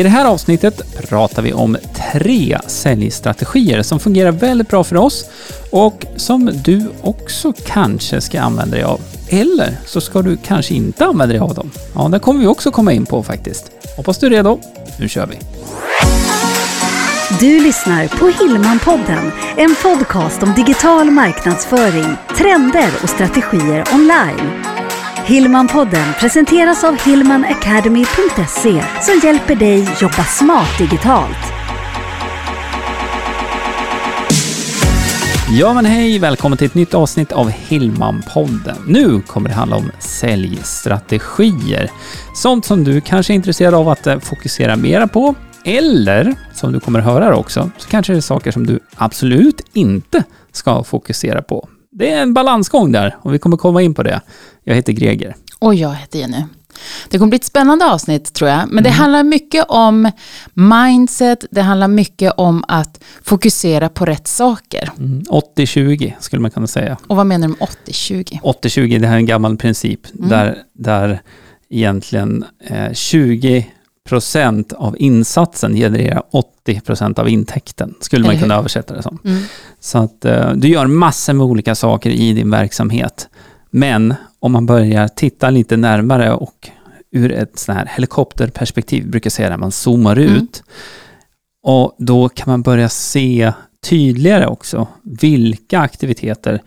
I det här avsnittet pratar vi om tre säljstrategier som fungerar väldigt bra för oss och som du också kanske ska använda dig av. Eller så ska du kanske inte använda dig av dem. Ja, det kommer vi också komma in på faktiskt. Hoppas du är redo. Nu kör vi! Du lyssnar på Hillmanpodden, en podcast om digital marknadsföring, trender och strategier online. Hillmanpodden presenteras av hillmanacademy.se som hjälper dig jobba smart digitalt. Ja men hej, välkommen till ett nytt avsnitt av Hillmanpodden. Nu kommer det handla om säljstrategier. Sånt som du kanske är intresserad av att eh, fokusera mera på. Eller, som du kommer höra också, så kanske det är saker som du absolut inte ska fokusera på. Det är en balansgång där och vi kommer komma in på det. Jag heter Greger. Och jag heter Jenny. Det kommer bli ett spännande avsnitt tror jag. Men det handlar mycket om mindset, det handlar mycket om att fokusera på rätt saker. Mm, 80-20 skulle man kunna säga. Och vad menar du med 80-20? 80-20, det här är en gammal princip där, där egentligen eh, 20 procent av insatsen genererar 80 procent av intäkten, skulle man kunna översätta det som. Mm. Så att eh, du gör massor med olika saker i din verksamhet. Men om man börjar titta lite närmare och ur ett sånt här helikopterperspektiv, brukar säga det, man zoomar Mm. ut. Och då kan man börja se tydligare också vilka aktiviteter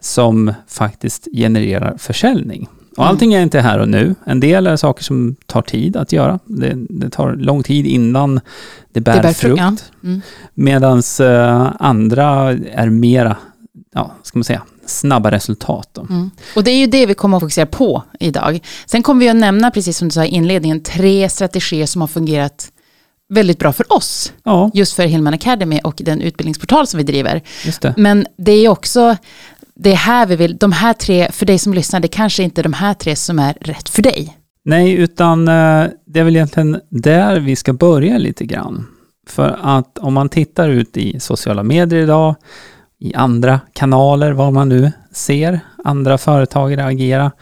som faktiskt genererar försäljning. Och allting är inte här och nu. En del är saker som tar tid att göra. Det, det tar lång tid innan det bär, Det bär frukt. frukt, ja. Mm. Medan andra är mera, ja, ska man säga, snabba resultat. Mm. Och det är ju det vi kommer att fokusera på idag. Sen kommer vi att nämna, precis som du sa i inledningen, tre strategier som har fungerat väldigt bra för oss. Ja, Just för Hillman Academy och den utbildningsportal som vi driver. det. Men det är också det är här vi vill, de här tre, för dig som lyssnar, det kanske inte är de här tre som är rätt för dig. Nej, utan eh, det är väl egentligen där vi ska börja lite grann. För att om man tittar ut i sociala medier idag, i andra kanaler, vad man nu ser andra företagare agera,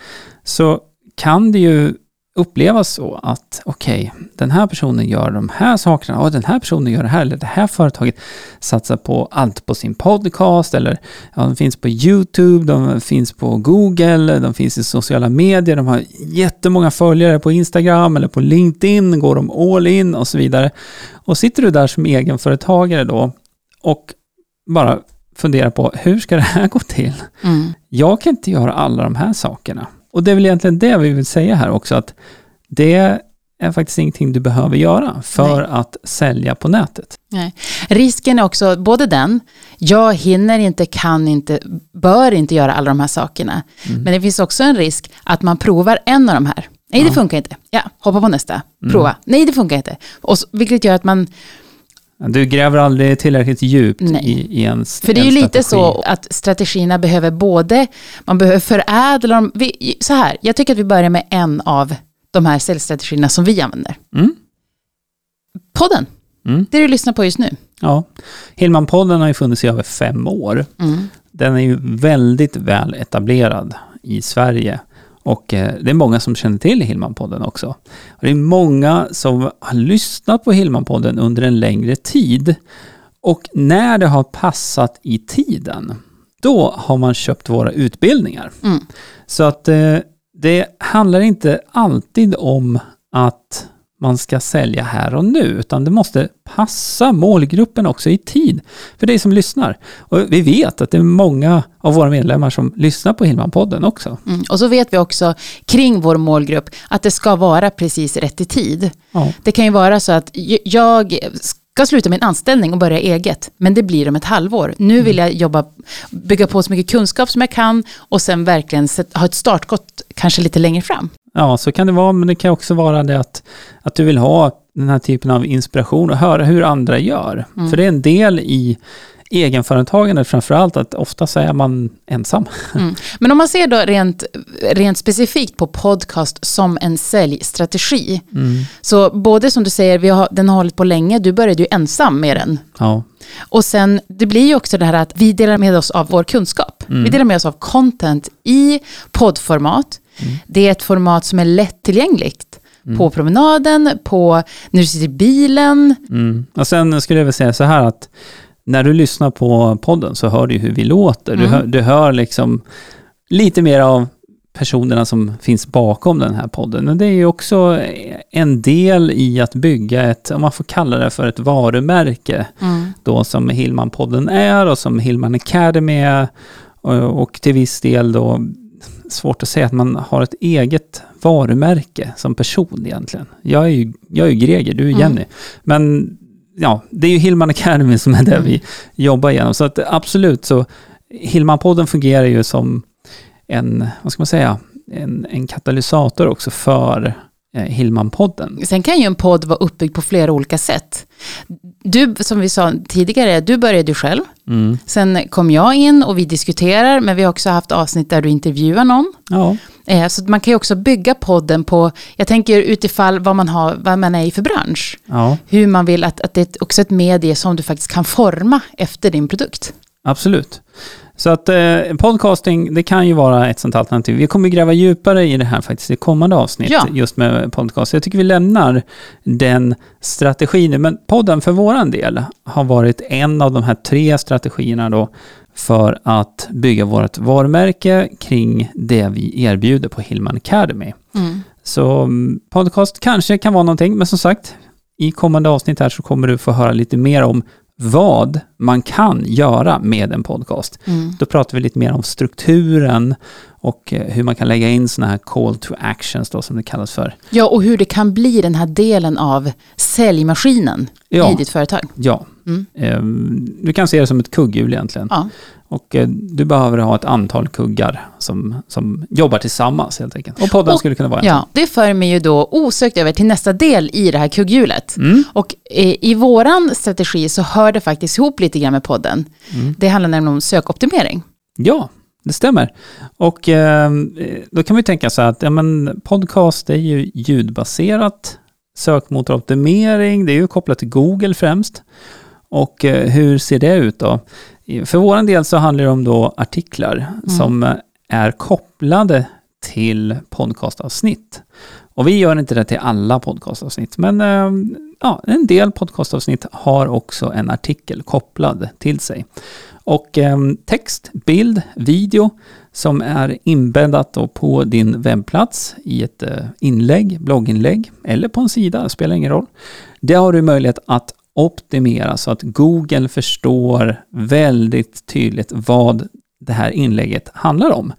så kan det ju upplevas så att okej, den här personen gör de här sakerna och den här personen gör det här, eller det här företaget satsar på allt på sin podcast, eller ja, de finns på YouTube, de finns på Google, de finns i sociala medier, de har jättemånga följare på Instagram eller på LinkedIn, går de all in och så vidare. Och sitter du där som egenföretagare då och bara funderar på hur ska det här gå till? Mm. jag kan inte göra alla de här sakerna. Och det är väl egentligen det vi vill säga här också, att det är faktiskt ingenting du behöver göra för att sälja på nätet. Nej. Risken är också både den, jag hinner inte, kan inte, bör inte göra alla de här sakerna. Men det finns också en risk att man provar en av de här. Nej, det funkar inte. Ja, hoppa på nästa. Prova. Nej, det funkar inte. Och vilket gör att man, Du gräver aldrig tillräckligt djupt Nej. i, i en för det är ju lite så att strategierna behöver både, man behöver förädla dem. Vi, så här, jag tycker att vi börjar med en av de här säljstrategierna som vi använder. Mm. Podden, Mm. det du lyssnar på just nu. Ja. Hillman-podden har ju funnits i över fem år. Mm. Den är ju väldigt väl etablerad i Sverige. Och eh, det är många som känner till Hillman-podden också. Och det är många som har lyssnat på Hillman-podden under en längre tid. Och när det har passat i tiden, då har man köpt våra utbildningar. Mm. Så att eh, det handlar inte alltid om att man ska sälja här och nu, utan det måste passa målgruppen också i tid för dig som lyssnar. Och vi vet att det är många av våra medlemmar som lyssnar på Hillman-podden också. Mm. Och så vet vi också kring vår målgrupp att det ska vara precis rätt i tid. Ja. Det kan ju vara så att jag ska sluta min anställning och börja eget, men det blir om ett halvår. Nu vill jag jobba, bygga på så mycket kunskap som jag kan och sen verkligen ha ett startskott kanske lite längre fram. ja, så kan det vara, men det kan också vara det att, att du vill ha den här typen av inspiration och höra hur andra gör. För det är en del i egenföretagande framförallt, att ofta så är man ensam. Mm. Men om man ser då rent, rent specifikt på podcast som en säljstrategi, så både som du säger, vi har, den har hållit på länge, du började ju ensam med den. Ja, Och sen, det blir ju också det här att vi delar med oss av vår kunskap. Vi delar med oss av content i poddformat. Det är ett format som är lättillgängligt. på promenaden, på när du sitter i bilen. Mm. Och sen skulle jag väl säga så här att när du lyssnar på podden så hör du hur vi låter. Du, Mm. hör, du hör liksom lite mer av personerna som finns bakom den här podden. Men det är ju också en del i att bygga ett, om man får kalla det för ett varumärke, Mm. då som Hillman-podden är och som Hillman Academy är. Och, och till viss del då, svårt att säga att man har ett eget varumärke som person egentligen. Jag är ju, jag är ju Greger, du är Mm. Jenny. Men ja, det är ju Hillman Academy som är det vi jobbar igenom. Så att absolut så, Hillman-podden fungerar ju som en, vad ska man säga, en, en katalysator också för eh, Hillman-podden. Sen kan ju en podd vara uppbyggd på flera olika sätt. Du, som vi sa tidigare, du började ju själv. Mm. Sen kom jag in och vi diskuterar, men vi har också haft avsnitt där du intervjuar någon. Ja, Eh, Så man kan ju också bygga podden på, jag tänker utifall vad man, har, vad man är i för bransch. ja. Hur man vill att, att det är också ett medie som du faktiskt kan forma efter din produkt. Absolut. Så att eh, podcasting, det kan ju vara ett sånt alternativ. Vi kommer gräva djupare i det här faktiskt i kommande avsnitt, Ja. just med podcast. Jag tycker vi lämnar den strategin. Men podden för våran del har varit en av de här tre strategierna då för att bygga vårt varumärke kring det vi erbjuder på Hillman Academy. Så mm, podcast kanske kan vara någonting, men som sagt, i kommande avsnitt här så kommer du få höra lite mer om vad man kan göra med en podcast. Mm. Då pratar vi lite mer om strukturen och eh, hur man kan lägga in sådana här call to actions då, som det kallas för. Ja, och hur det kan bli den här delen av säljmaskinen Ja. i ditt företag. Ja, Mm. Ehm, du kan se det som ett kugghjul egentligen. Ja. Och eh, du behöver ha ett antal kuggar som, som jobbar tillsammans helt enkelt. Och podden Och- skulle kunna vara en. Ja, det för mig ju då osökt över till nästa del i det här kugghjulet. Mm. Och eh, i våran strategi så hör det faktiskt ihop lite grann med podden. Mm. Det handlar nämligen om sökoptimering. Ja, det stämmer. Och eh, då kan vi tänka så här att ja, men podcast är ju ljudbaserat. Sökmotoroptimering, det är ju kopplat till Google främst. Och eh, hur ser det ut då? För vår del så handlar det om då artiklar som eh, är kopplade till podcastavsnitt. Och vi gör inte det till alla podcastavsnitt, men eh, ja, en del podcastavsnitt har också en artikel kopplad till sig. Och ehm, text, bild, video som är inbäddat på din webbplats i ett eh, inlägg, blogginlägg eller på en sida, det spelar ingen roll. Det har du möjlighet att optimera så att Google förstår väldigt tydligt vad det här inlägget handlar om.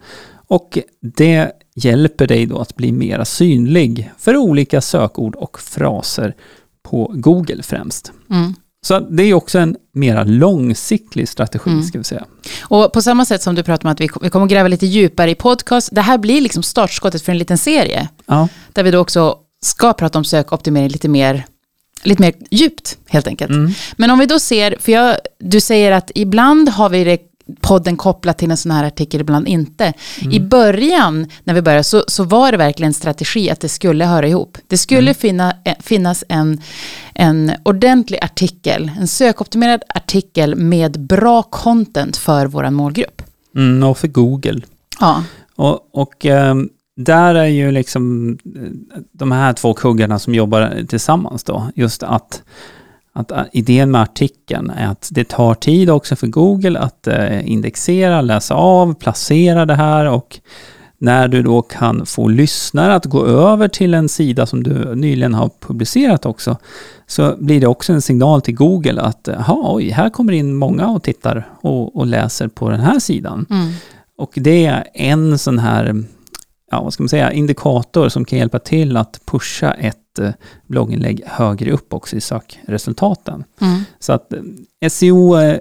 Och det hjälper dig då att bli mera synlig för olika sökord och fraser på Google främst. Mm. Så det är också en mera långsiktig strategi, Mm. ska vi säga. Och på samma sätt som du pratar om att vi, vi kommer gräva lite djupare i podcast, det här blir liksom startskottet för en liten serie. Ja, Där vi då också ska prata om sökoptimering lite mer, lite mer djupt helt enkelt. mm. Men om vi då ser, för jag, du säger att ibland har vi det, podden kopplat till en sån här artikel, ibland inte. I början, när vi började, så, så var det verkligen en strategi att det skulle höra ihop. Det skulle finna, eh, finnas en, en ordentlig artikel, en sökoptimerad artikel med bra content för vår målgrupp. Mm, och för Google. Ja, Och, och ehm, där är ju liksom eh, de här två kuggarna som jobbar tillsammans då, just att, att eh, idén med artikeln är att det tar tid också för Google att eh, indexera, läsa av, placera det här och när du då kan få lyssnare att gå över till en sida som du nyligen har publicerat också, så blir det också en signal till Google att, oj, här kommer in många och tittar och, och läser på den här sidan. mm. Och det är en sån här, ja vad ska man säga, indikator som kan hjälpa till att pusha ett eh, blogginlägg högre upp också i sökresultaten. Mm. Så att eh, SEO eh,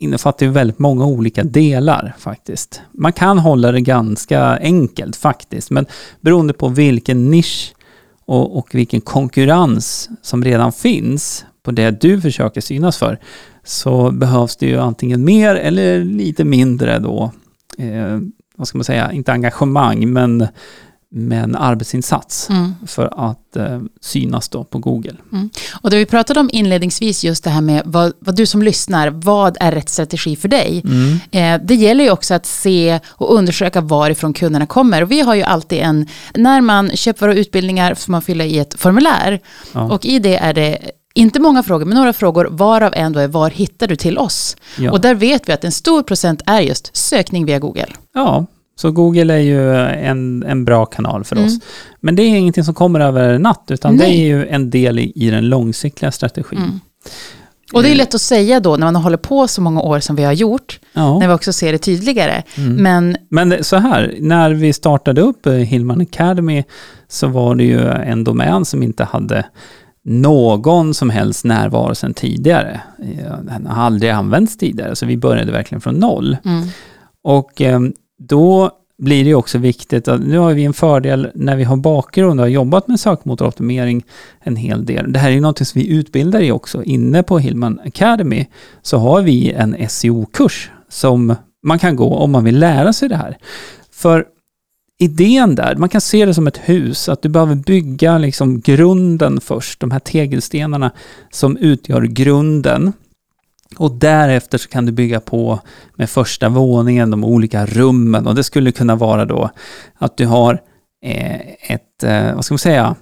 innefattar ju väldigt många olika delar faktiskt. Man kan hålla det ganska enkelt faktiskt, men beroende på vilken nisch och, och vilken konkurrens som redan finns på det du försöker synas för, så behövs det ju antingen mer eller lite mindre då, eh, vad ska man säga, inte engagemang, men med en arbetsinsats Mm. för att eh, synas då på Google. Och det vi pratade om inledningsvis, just det här med vad, vad du som lyssnar, vad är rätt strategi för dig? Eh, det gäller ju också att se och undersöka varifrån kunderna kommer. Och vi har ju alltid en, när man köper våra utbildningar får man fylla i ett formulär. Ja. Och i det är det inte många frågor, men några frågor, varav en då är var hittar du till oss? Ja. Och där vet vi att en stor procent är just sökning via Google. Ja, så Google är ju en, en bra kanal för Mm. oss. Men det är ingenting som kommer över en natt, utan det Nej. är ju en del i, i den långsiktiga strategin. Mm. Och det är lätt att säga då när man håller på så många år som vi har gjort, Ja. när vi också ser det tydligare. Mm. Men Men det- så här, när vi startade upp eh, Hillman Academy så var det ju en domän som inte hade någon som helst närvaro sedan tidigare. Eh, Den har aldrig använts tidigare, så vi började verkligen från noll. mm, Och eh, då blir det också viktigt att nu har vi en fördel när vi har bakgrund och har jobbat med sökmotoroptimering en hel del. Det här är ju någonting som vi utbildar i också. Inne på Hillman Academy så har vi en SEO-kurs som man kan gå om man vill lära sig det här. För idén där, man kan se det som ett hus, att du behöver bygga liksom grunden först, de här tegelstenarna som utgör grunden. Och därefter så kan du bygga på med första våningen, de olika rummen. Och det skulle kunna vara då att du har eh, ett, eh, vad ska man säga,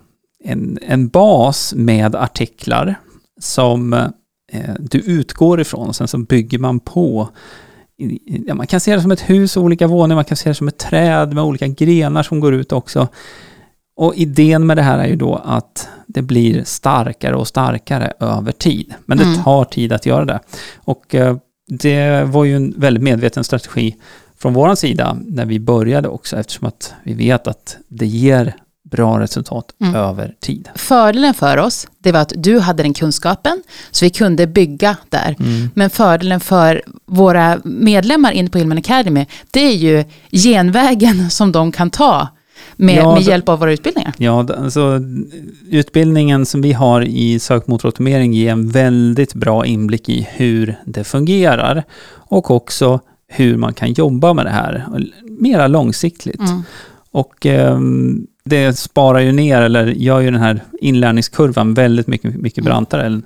en, en bas med artiklar som eh, du utgår ifrån och sen så bygger man på. Man kan se det som ett hus olika våningar, man kan se det som ett träd med olika grenar som går ut också. Och idén med det här är ju då att det blir starkare och starkare över tid. Men det Mm. tar tid att göra det. Och eh, det var ju en väldigt medveten strategi från vår sida när vi började också eftersom att vi vet att det ger bra resultat Mm. över tid. fördelen för oss, det var att du hade den kunskapen, så vi kunde bygga där. Mm. Men fördelen för våra medlemmar inne på Hillman Academy, det är ju genvägen som de kan ta med, Ja, med hjälp av våra utbildningar. Ja, alltså utbildningen som vi har i sökmotoroptimering ger en väldigt bra inblick i hur det fungerar och också hur man kan jobba med det här mera långsiktigt. Mm. Och ehm, det sparar ju ner, eller gör ju den här inlärningskurvan väldigt mycket, mycket Mm. brantare. än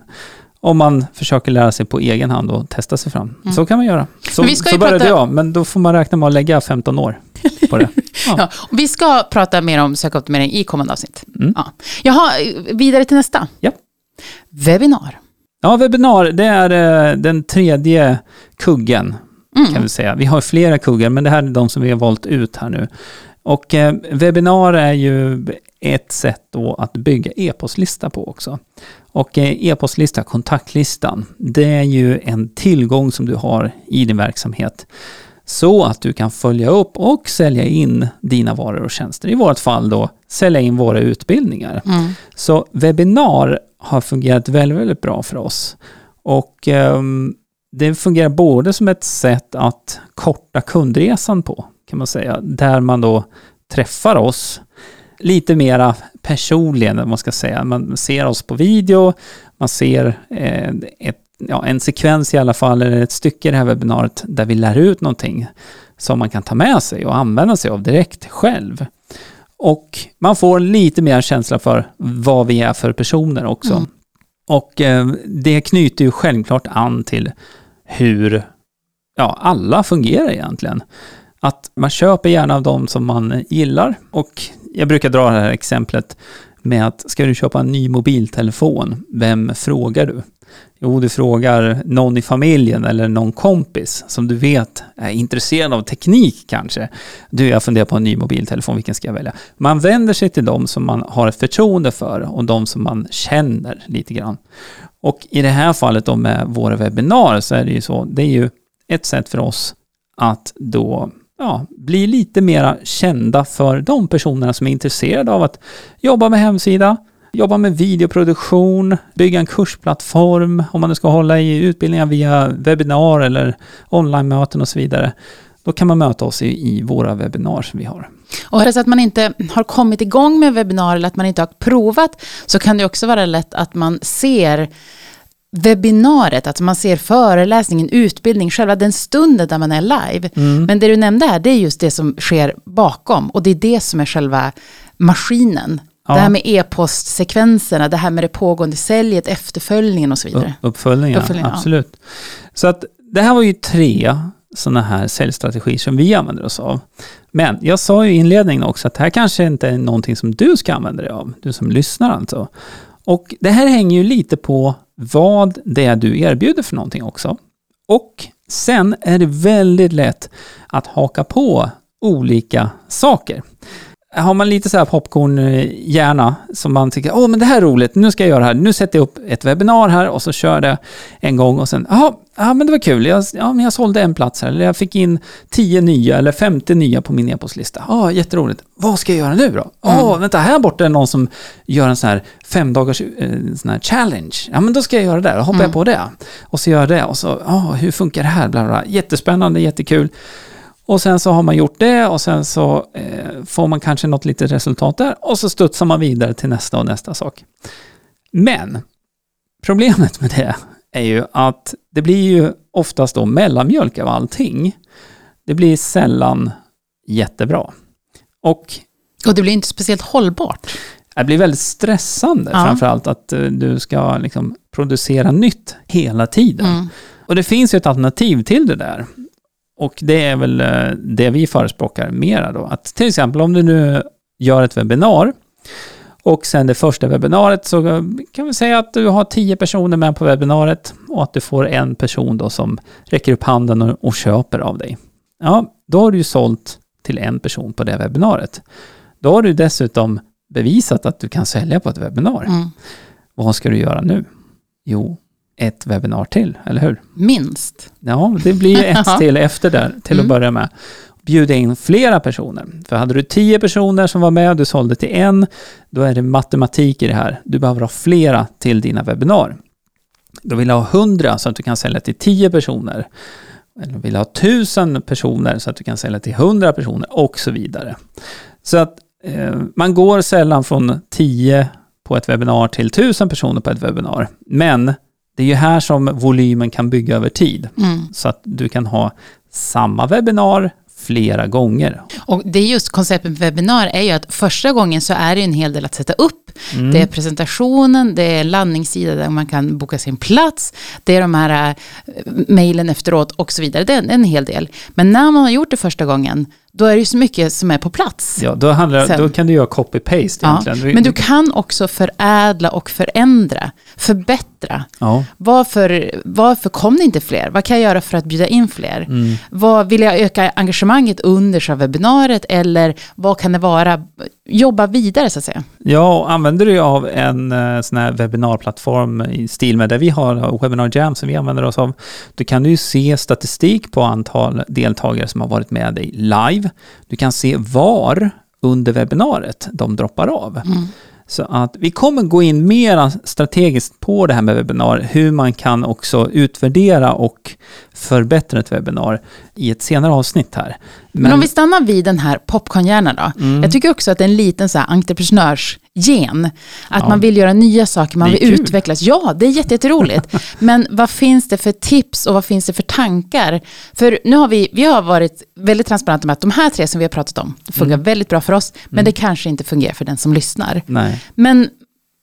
Om man försöker lära sig på egen hand och testa sig fram. Mm. Så kan man göra. Så, Men vi ska så började prata- jag, men då får man räkna med att lägga 15 år på det. Ja. Ja, vi ska prata mer om sökoptimering i kommande avsnitt. Mm. Ja. Jaha, vidare till nästa. Ja. Webbinar. Ja, webbinar, det är eh, den tredje kuggen Mm. kan vi säga. Vi har flera kuggar, men det här är de som vi har valt ut här nu. Och eh, webbinar är ju ett sätt då att bygga e-postlista på också. Och eh, e-postlista, kontaktlistan, det är ju en tillgång som du har i din verksamhet. Så att du kan följa upp och sälja in dina varor och tjänster. I vårt fall då sälja in våra utbildningar. Mm. Så webbinar har fungerat väldigt, väldigt bra för oss. Och ehm, det fungerar både som ett sätt att korta kundresan på, kan man säga, där man då träffar oss lite mera personligen, man ska säga. Man ser oss på video, man ser eh, ett, ja, en sekvens i alla fall, eller ett stycke i det här webbinariet, där vi lär ut någonting som man kan ta med sig och använda sig av direkt själv. Och man får lite mer känsla för vad vi är för personer också. Mm. Och eh, det knyter ju självklart an till hur ja, alla fungerar egentligen. Att man köper gärna av dem som man gillar. Och jag brukar dra det här exemplet med att ska du köpa en ny mobiltelefon, vem frågar du? Jo, du frågar någon i familjen eller någon kompis som du vet är intresserad av teknik kanske. Du, jag funderar på en ny mobiltelefon, vilken ska jag välja? Man vänder sig till dem som man har ett förtroende för och de som man känner lite grann. Och i det här fallet då med våra webbinarier så är det ju så, det är ju ett sätt för oss att då ja, bli lite mera kända för de personerna som är intresserade av att jobba med hemsida, jobba med videoproduktion, bygga en kursplattform, om man nu ska hålla i utbildningar via webbinar eller online-möten och så vidare. Då kan man möta oss i, i våra webbinar som vi har. Och är det så att man inte har kommit igång med webbinar eller att man inte har provat så kan det också vara lätt att man ser webbinariet, att man ser föreläsningen, utbildning, själva den stunden där man är live. Mm. Men det du nämnde här, det är just det som sker bakom och det är det som är själva maskinen. Ja. Det här med e-postsekvenserna, det här med det pågående säljet, efterföljningen och så vidare. Upp- Uppföljningar, Uppföljning, ja. absolut. Så att det här var ju tre sådana här säljstrategier som vi använder oss av. Men jag sa ju i inledningen också att det här kanske inte är någonting som du ska använda dig av, du som lyssnar alltså. Och det här hänger ju lite på vad det är du erbjuder för någonting också. Och sen är det väldigt lätt att haka på olika saker. Har man lite så här popcornhjärna som man tycker, åh men det här är roligt, nu ska jag göra det här, nu sätter jag upp ett webbinar här och så kör det en gång och sen, jaha, ja men det var kul, jag, ja, men jag sålde en plats här, eller jag fick in 10 nya eller 50 nya på min e-postlista. Ja, jätteroligt. Vad ska jag göra nu då? Åh, vänta, här borta är någon som gör en sån här fem dagars eh, sån här challenge. Ja, men då ska jag göra det, då hoppar jag på det. Och så gör jag det och så, ja, hur funkar det här? Bla, bla, bla. Jättespännande, jättekul. Och sen så har man gjort det och sen så eh, får man kanske något litet resultat där och så studsar man vidare till nästa och nästa sak. Men problemet med det är ju att det blir ju oftast då mellanmjölk av allting. Det blir sällan jättebra. Och Och det blir inte speciellt hållbart. det blir väldigt stressande Ja. framförallt att eh, du ska liksom producera nytt hela tiden. Mm. Och det finns ju ett alternativ till det där. Och det är väl eh, det vi förespråkar mera då. Att till exempel om du nu gör ett webbinar och sen det första webbinariet så kan vi säga att du har tio personer med på webbinariet och att du får en person då som räcker upp handen och, och köper av dig. Ja, då har du ju sålt till en person på det webbinariet. Då har du dessutom bevisat att du kan sälja på ett webbinar. Mm. Vad ska du göra nu? Jo, ett webbinar till, eller hur? Minst. Ja, det blir ju ett till efter där, till att Mm. börja med. Bjuda in flera personer. För hade du tio personer som var med och du sålde till en, då är det matematik i det här. Du behöver ha flera till dina webbinar. Då vill du ha hundra så att du kan sälja till tio personer. Eller vill du ha tusen personer så att du kan sälja till hundra personer och så vidare. Så att eh, man går sällan från tio på ett webbinar till tusen personer på ett webbinar. Men det är ju här som volymen kan bygga över tid. Mm. Så att du kan ha samma webbinar flera gånger. Och det är just konceptet med webbinar är ju att första gången så är det en hel del att sätta upp. Mm. Det är presentationen, det är landningssida där man kan boka sin plats, det är de här äh, mejlen efteråt och så vidare. Det är en, en hel del. Men när man har gjort det första gången, då är det ju så mycket som är på plats. Ja, då, handlar, då kan du göra copy-paste Ja, egentligen. men du kan också förädla och förändra, förbättra. Ja, Varför, varför kom det inte fler? Vad kan jag göra för att bjuda in fler? Mm. Vad vill jag öka engagemanget under själva webbinariet? Eller vad kan det vara? Jobba vidare så att säga. ja och använder du av en eh, sån här webbinarplattform i stil med det vi har, Webinar Jam som vi använder oss av, då kan du ju se statistik på antal deltagare som har varit med dig live. Du kan se var under webbinariet de droppar av. Så att vi kommer gå in mer strategiskt på det här med webbinar, hur man kan också utvärdera och förbättra ett webbinar i ett senare avsnitt här. Men, om vi stannar vid den här popcornhjärnan då. Mm. Jag tycker också att det är en liten så här entreprenörsgen. Att Ja. man vill göra nya saker, man vill kul. utvecklas. Ja, det är jätte- jätteroligt. Men vad finns det för tips och vad finns det för tankar? För nu har vi, vi har varit väldigt transparenta med att de här tre som vi har pratat om, det funkar Mm. väldigt bra för oss, men det kanske inte fungerar för den som lyssnar. Nej. Men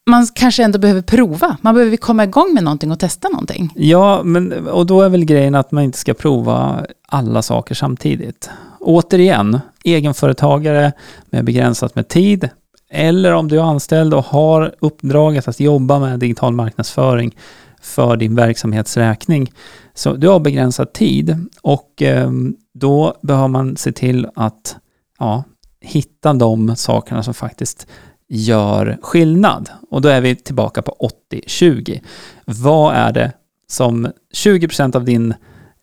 man kanske ändå behöver prova. Man behöver komma igång med någonting och testa någonting. Ja, men, och då är väl grejen att man inte ska prova alla saker samtidigt. Återigen, egenföretagare med begränsat med tid, eller om du är anställd och har uppdraget att jobba med digital marknadsföring för din verksamhetsräkning. Så du har begränsad tid och ehm, då behöver man se till att ja, hitta de sakerna som faktiskt gör skillnad. Och då är vi tillbaka på 80-20. Vad är det som 20% av din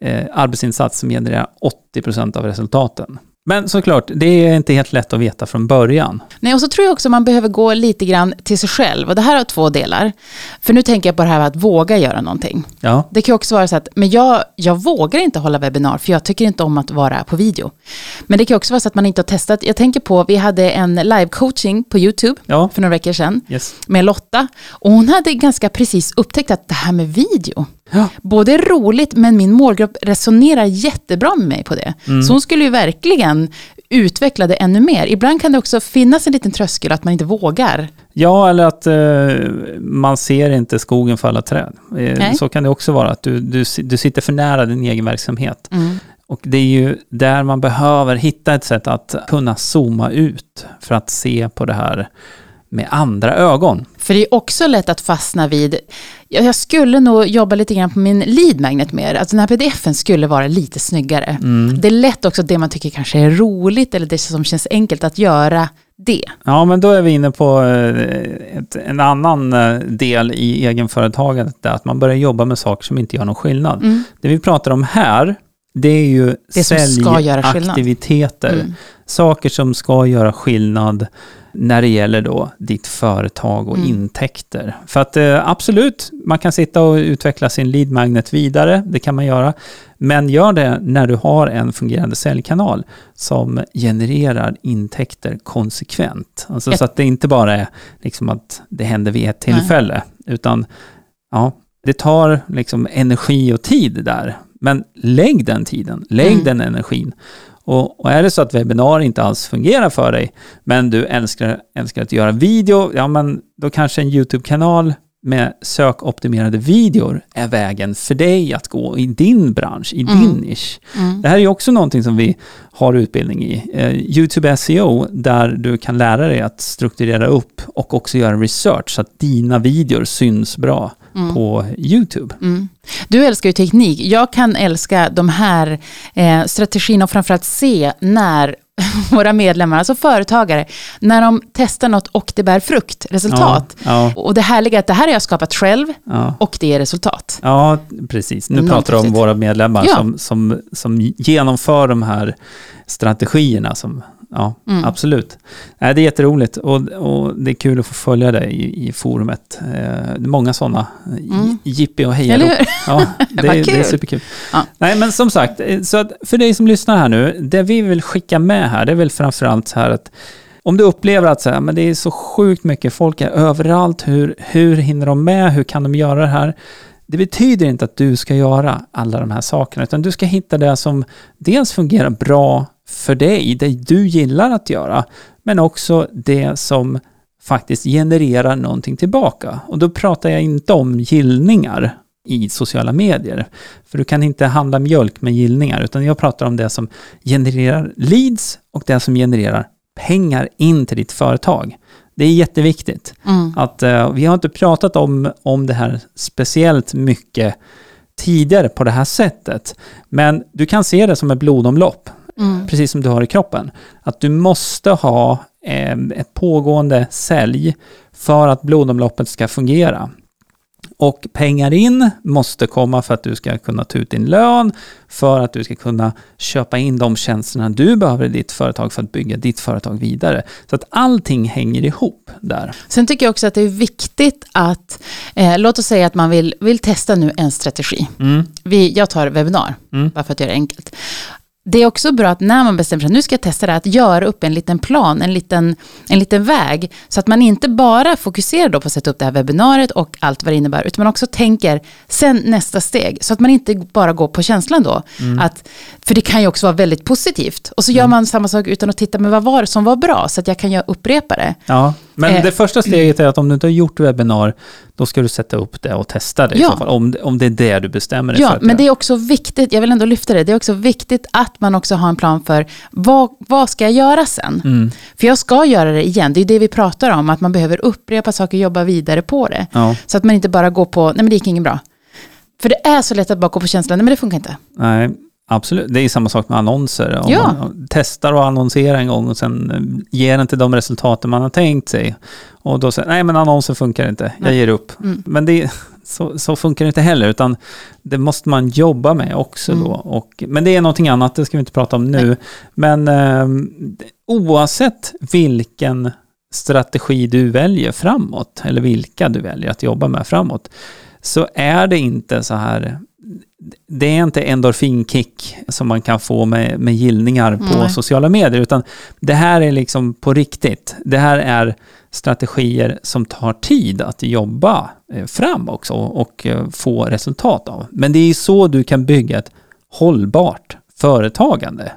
eh, arbetsinsats som genererar 80% av resultaten? Men såklart, det är inte helt lätt att veta från början. Nej, och så tror jag också man behöver gå lite grann till sig själv. Och det här har två delar. För nu tänker jag på det här med att våga göra någonting. Ja, Det kan ju också vara så att, men jag, jag vågar inte hålla webbinar, för jag tycker inte om att vara på video. Men det kan också vara så att man inte har testat. Jag tänker på, vi hade en live-coaching på YouTube ja, för några veckor sedan yes. med Lotta. Och hon hade ganska precis upptäckt att det här med video, Ja. både roligt men min målgrupp resonerar jättebra med mig på det. Så hon skulle ju verkligen utveckla det ännu mer. Ibland kan det också finnas en liten tröskel att man inte vågar. Ja, eller att eh, man ser inte skogen för alla träd. Eh, så kan det också vara, att du, du, du sitter för nära din egen verksamhet. Och det är ju där man behöver hitta ett sätt att kunna zooma ut för att se på det här med andra ögon. För det är också lätt att fastna vid, ja, jag skulle nog jobba lite grann på min lead magnet mer. Alltså den här pdfen skulle vara lite snyggare. Det är lätt också det man tycker kanske är roligt eller det som känns enkelt att göra det. Ja, men då är vi inne på eh, ett, en annan eh, del i egenföretagandet, att man börjar jobba med saker som inte gör någon skillnad. Det vi pratar om här, det är ju. Det säljaktiviteter. Mm. Saker som ska göra skillnad när det gäller då ditt företag och Mm. intäkter. För att eh, absolut, man kan sitta och utveckla sin lead magnet vidare, det kan man göra. Men gör det när du har en fungerande säljkanal som genererar intäkter konsekvent. Alltså Ett- så att det inte bara är liksom att det händer vid ett Nej. tillfälle, utan ja, det tar liksom energi och tid där. Men lägg den tiden, lägg Mm. den energin. Och, och är det så att webbinar inte alls fungerar för dig, men du älskar, älskar att göra video, ja men då kanske en YouTube-kanal med sökoptimerade videor är vägen för dig att gå i din bransch, i din nisch. Det här är också någonting som vi har utbildning i. Eh, YouTube SEO, där du kan lära dig att strukturera upp och också göra research så att dina videor syns bra på YouTube. Mm. Du älskar ju teknik. Jag kan älska de här eh, strategierna och framförallt se när våra medlemmar, alltså företagare, när de testar något och det bär frukt, resultat. Ja, Och det härliga är att det här har jag skapat själv ja. och det är resultat. Ja, precis. Nu Enormt pratar du om våra medlemmar Ja. som, som, som genomför de här strategierna. Som, ja, Mm. absolut. Nej, det är jätteroligt och, och det är kul att få följa dig i, i forumet. Eh, det är många sådana. Mm. Jippi och hejarop. Ja, det, är- det är kul. superkul. Ja. Nej, men som sagt, eh, så att för dig som lyssnar här nu, det vi vill skicka med här, det är väl framförallt så här att om du upplever att så här, men det är så sjukt mycket, folk är överallt, hur, hur hinner de med, hur kan de göra det här? Det betyder inte att du ska göra alla de här sakerna, utan du ska hitta det som dels fungerar bra för dig, det du gillar att göra, men också det som faktiskt genererar någonting tillbaka. Och då pratar jag inte om gillningar i sociala medier. För du kan inte handla mjölk med gillningar, utan jag pratar om det som genererar leads och det som genererar pengar in till ditt företag. Det är jätteviktigt. Mm. Att, eh, vi har inte pratat om, om det här speciellt mycket tidigare på det här sättet. Men du kan se det som ett blodomlopp, Mm. precis som du har i kroppen. Att du måste ha eh, ett pågående sälj för att blodomloppet ska fungera. Och pengar in måste komma för att du ska kunna ta ut din lön, för att du ska kunna köpa in de tjänsterna du behöver i ditt företag för att bygga ditt företag vidare. Så att allting hänger ihop där. Sen tycker jag också att det är viktigt att, eh, låt oss säga att man vill, vill testa nu en strategi. Mm. Vi, jag tar webbinar, Mm. bara för att göra det enkelt. Det är också bra att när man bestämmer sig, nu ska jag testa det, här, att göra upp en liten plan, en liten, en liten väg, så att man inte bara fokuserar då på att sätta upp det här webbinariet och allt vad det innebär, utan man också tänker sen nästa steg, så att man inte bara går på känslan då. Att, för det kan ju också vara väldigt positivt. Och så gör man samma sak utan att titta, men vad var det som var bra, så att jag kan upprepa det. Ja, men Eh. det första steget är att om du inte har gjort webbinar, då ska du sätta upp det och testa det i Ja. så fall. Om, om det är det du bestämmer dig för Ja, men det är också viktigt, jag vill ändå lyfta det, det är också viktigt att man också har en plan för vad, vad ska jag göra sen? Mm. För jag ska göra det igen, det är det vi pratar om, att man behöver upprepa saker och jobba vidare på det. Ja, Så att man inte bara går på, nej men det gick inget bra. För det är så lätt att bara gå på känslan, nej men det funkar inte. nej. Absolut, det är samma sak med annonser. Om Ja. man testar att annonsera en gång och sen eh, ger inte de resultaten man har tänkt sig. Och då säger nej men annonsen funkar inte, jag Nej. ger upp. Mm. Men det, så, så funkar det inte heller, utan det måste man jobba med också Mm. då. Och, men det är någonting annat, det ska vi inte prata om nu. Men eh, oavsett vilken strategi du väljer framåt, eller vilka du väljer att jobba med framåt, så är det inte så här det är inte endorfinkick som man kan få med, med gillningar på Nej. sociala medier, utan det här är liksom på riktigt. Det här är strategier som tar tid att jobba eh, fram också och eh, få resultat av. Men det är så du kan bygga ett hållbart företagande.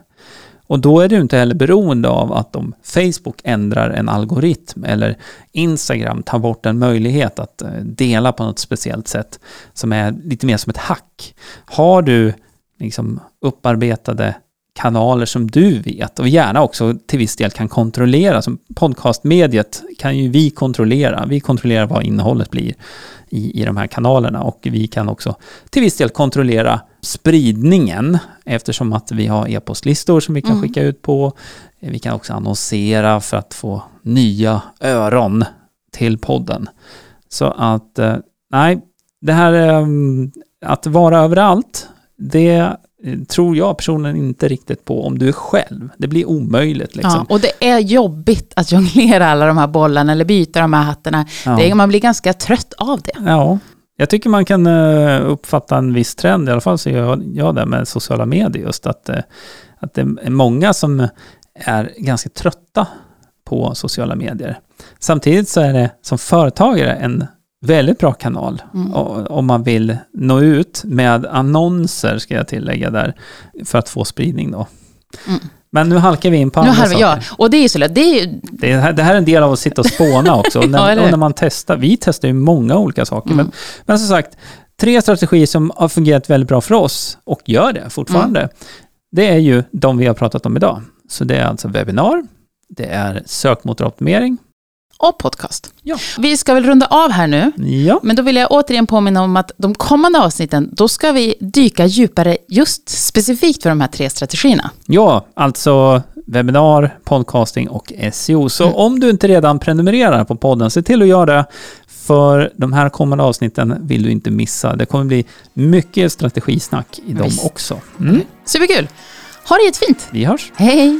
Och då är du inte heller beroende av att om Facebook ändrar en algoritm eller Instagram tar bort en möjlighet att eh, dela på något speciellt sätt som är lite mer som ett hack. Har du liksom upparbetade kanaler som du vet och gärna också till viss del kan kontrollera. Som podcastmediet kan ju vi kontrollera. Vi kontrollerar vad innehållet blir i, i de här kanalerna och vi kan också till viss del kontrollera spridningen eftersom att vi har e-postlistor som vi kan Mm. skicka ut på. Vi kan också annonsera för att få nya öron till podden. Så att, eh, nej, det här eh, att vara överallt, det tror jag personen inte riktigt på om du är själv. Det blir omöjligt Ja, liksom. och det är jobbigt att jonglera alla de här bollarna eller byta de här hattarna. Ja. Det är, man blir ganska trött av det. Ja, jag tycker man kan eh, uppfatta en viss trend, i alla fall så gör jag- jag det med sociala medier just, att, eh, att det är många som är ganska trötta på sociala medier. Samtidigt så är det som företagare en väldigt bra kanal Mm. om man vill nå ut med annonser, ska jag tillägga där, för att få spridning då. Mm. Men nu halkar vi in på Nu andra saker. ja, och det är så lätt. Det är ju, Det, här, det här är en del av att sitta och spåna också. Ja, när, och när man testar, vi testar ju många olika saker. Mm. Men, men som sagt, tre strategier som har fungerat väldigt bra för oss och gör det fortfarande. Mm. Det är ju de vi har pratat om idag. Så det är alltså webbinar, det är sökmotoroptimering. Och podcast. Ja. Vi ska väl runda av här nu. Ja, Men då vill jag återigen påminna om att de kommande avsnitten, då ska vi dyka djupare just specifikt för de här tre strategierna. ja alltså webbinar, podcasting och SEO. Så Mm. om du inte redan prenumererar på podden, se till att göra det. För de här kommande avsnitten vill du inte missa. Det kommer bli mycket strategisnack i dem Visst. också. Mm. Superkul! Ha det jättefint! Vi hörs! Hej!